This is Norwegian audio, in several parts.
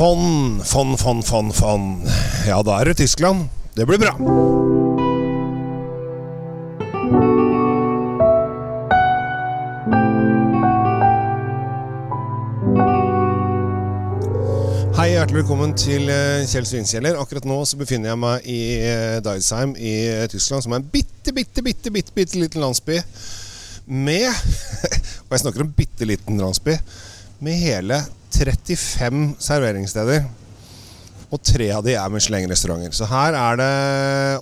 Fond, fond, fond, fond, fond. Ja, da er det Tyskland. Det blir bra. Hei, hjertelig velkommen til eh, Kjell Svinkjeller. Akkurat nå så befinner jeg meg i eh, Deisheim i eh, Tyskland, som er en bitte, bitte, bitte, bitte, bitte liten landsby med Og jeg snakker om bitte liten landsby med hele 35 serveringssteder. Og tre av de er Michelin-restauranter. Så her er det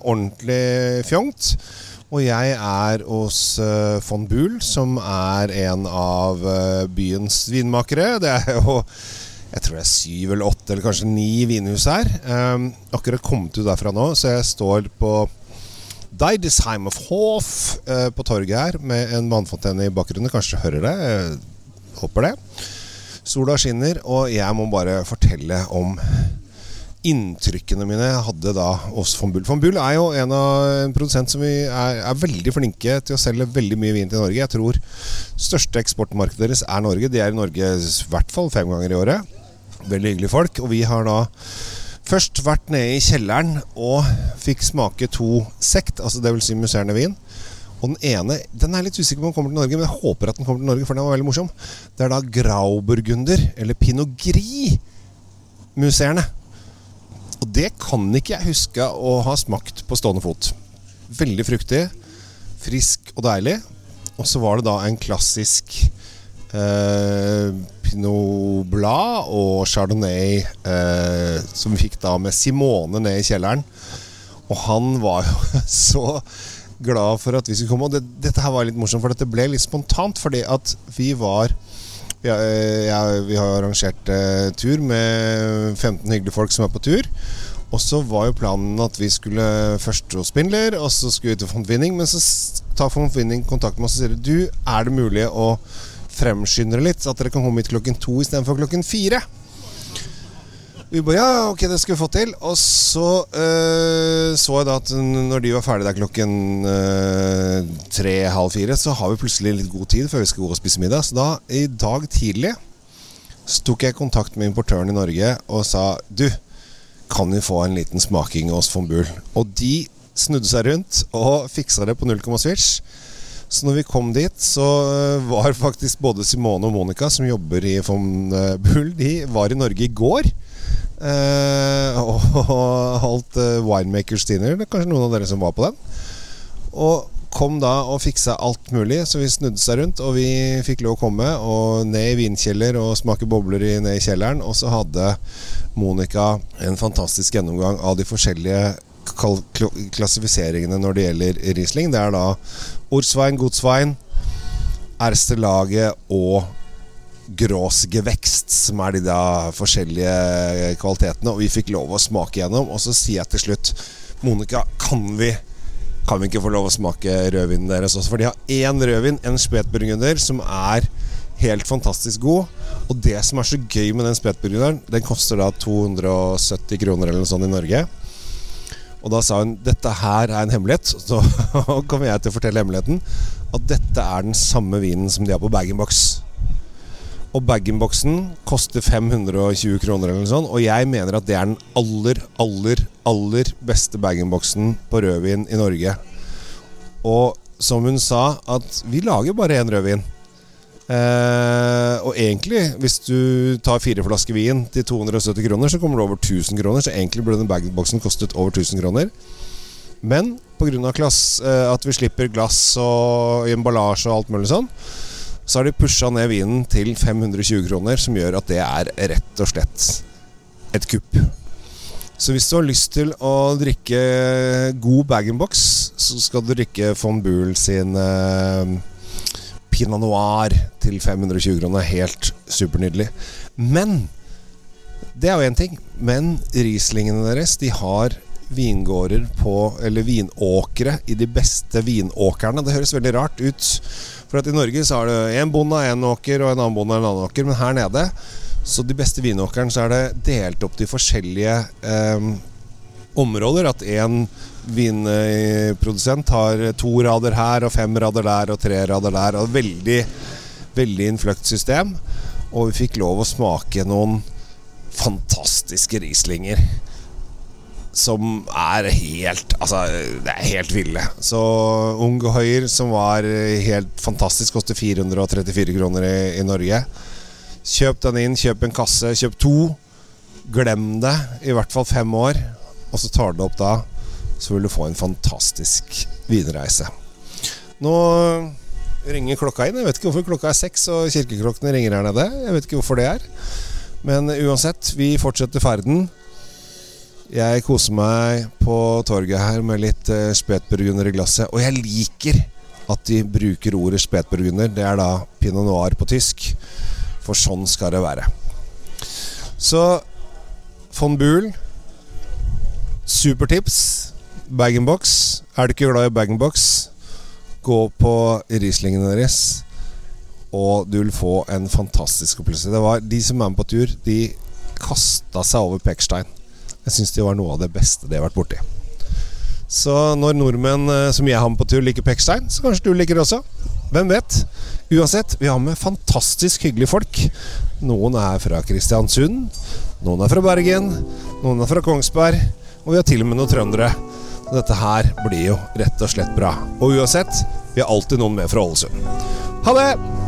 ordentlig fjongt. Og jeg er hos uh, von Buhl, som er en av uh, byens vinmakere. Det er jo jeg tror det er syv eller åtte eller kanskje ni vinhus her. Um, akkurat kommet ut derfra nå, så jeg står på Deidesheim of Hof uh, på torget her med en vannfontene i bakgrunnen. Kanskje du hører det? Jeg håper det. Sola skinner, og jeg må bare fortelle om inntrykkene mine jeg hadde da hos von Bull. Von Bull er jo en, av, en produsent som er, er, veldig flinke til å selge veldig mye vin til Norge. Jeg tror største eksportmarkedet deres er Norge. De er i Norge i hvert fall fem ganger i året. Veldig hyggelige folk. Og vi har da først vært nede i kjelleren og fikk smake to sekt, altså dvs. Si musserende vin. Og den ene den er litt usikker på om den kommer til Norge, men jeg håper at den kommer til Norge, for den var veldig morsom. Det er da Grauburgunder, eller Pinot Gris-museerne. Og det kan ikke jeg huske å ha smakt på stående fot. Veldig fruktig, frisk og deilig. Og så var det da en klassisk eh, Pinot Blad og Chardonnay eh, som vi fikk da med Simone ned i kjelleren. Og han var jo så glad for at vi skulle komme. Og det, dette her var litt morsomt, for dette ble litt spontant. Fordi at vi var ja, ja, vi har arrangert eh, tur med 15 hyggelige folk som er på tur. Og så var jo planen at vi skulle først hos Spindler, og så skulle vi til Fontvinning. Men så tar Fontvinning kontakt med oss og sier du, er det mulig å fremskynde litt, så at dere kan komme hit klokken to istedenfor klokken fire? Vi bare ja, ok, det skal vi få til. Og så øh, så jeg da at når de var ferdige der klokken øh, tre-halv fire, så har vi plutselig litt god tid før vi skal gå og spise middag. Så da, i dag tidlig, så tok jeg kontakt med importøren i Norge og sa du, kan vi få en liten smaking hos von Buhl? Og de snudde seg rundt og fiksa det på null komma switch. Så når vi kom dit, så var faktisk både Simone og Monica, som jobber i von Buhl, de var i Norge i går. Uh, og holdt uh, Winemakers Dinner. Det er kanskje noen av dere som var på den. Og kom da og fiksa alt mulig, så vi snudde seg rundt. Og vi fikk lov å komme og ned i vinkjeller og smake bobler i, ned i kjelleren. Og så hadde Monica en fantastisk gjennomgang av de forskjellige klassifiseringene når det gjelder Riesling. Det er da Ordsvein, Godsvein, Erstelaget og gråsgevekst, som er de da forskjellige kvalitetene. Og vi fikk lov å smake gjennom. Og så sier jeg til slutt Monica, kan vi Kan vi ikke få lov å smake rødvinen deres også? For de har én rødvin, en spetburgunder, som er helt fantastisk god. Og det som er så gøy med den spetburgunderen, den koster da 270 kroner eller noe sånt i Norge. Og da sa hun dette her er en hemmelighet. Så kommer jeg til å fortelle hemmeligheten. At dette er den samme vinen som de har på bag-in-box. Og bag-in-boksen koster 520 kroner eller noe sånt. Og jeg mener at det er den aller, aller, aller beste bag-in-boksen på rødvin i Norge. Og som hun sa, at vi lager bare én rødvin. Eh, og egentlig, hvis du tar fire flasker vin til 270 kroner, så kommer det over 1000 kroner. Så egentlig burde den bag-in-boksen kostet over 1000 kroner. Men pga. Eh, at vi slipper glass og emballasje og alt mulig sånn, så har de pusha ned vinen til 520 kroner, som gjør at det er rett og slett et kupp. Så hvis du har lyst til å drikke god bag-in-box, så skal du drikke von Buhl sin eh, Pinot Noir til 520 kroner. Helt supernydelig. Men det er jo én ting. Men Rieslingene deres, de har vingårder på Eller vinåkre i de beste vinåkrene. Det høres veldig rart ut for at i Norge så har du én bonde av én åker, og en annen bonde av en annen åker. Men her nede, så de beste vinåkrene, så er det delt opp til forskjellige eh, områder. At én vinprodusent har to rader her, og fem rader der, og tre rader der. Og veldig, veldig innfløkt system. Og vi fikk lov å smake noen fantastiske Rieslinger som er helt Altså, det er helt ville. Så Ungehøyer, som var helt fantastisk, koster 434 kroner i, i Norge. Kjøp den inn, kjøp en kasse, kjøp to. Glem det i hvert fall fem år, og så tar du det opp da. Så vil du få en fantastisk vinreise. Nå ringer klokka inn. Jeg vet ikke hvorfor klokka er seks og kirkeklokkene ringer her nede. Jeg vet ikke hvorfor det er. Men uansett, vi fortsetter ferden. Jeg koser meg på torget her med litt uh, spetburgunder i glasset. Og jeg liker at de bruker ordet spetburgunder. Det er da pinot noir på tysk. For sånn skal det være. Så von Buhl Supertips. Bag-in-box. Er du ikke glad i bag-in-box, gå på Rieslingene deres, og du vil få en fantastisk opplevelse. Det var De som er med på tur, de kasta seg over Pekstein. Jeg syns de var noe av det beste de har vært borti. Så når nordmenn som jeg har med på tur, liker Pekstein, så kanskje du liker det også. Hvem vet? Uansett, vi har med fantastisk hyggelige folk. Noen er fra Kristiansund, noen er fra Bergen, noen er fra Kongsberg, og vi har til og med noen trøndere. Dette her blir jo rett og slett bra. Og uansett, vi har alltid noen med fra Ålesund. Ha det!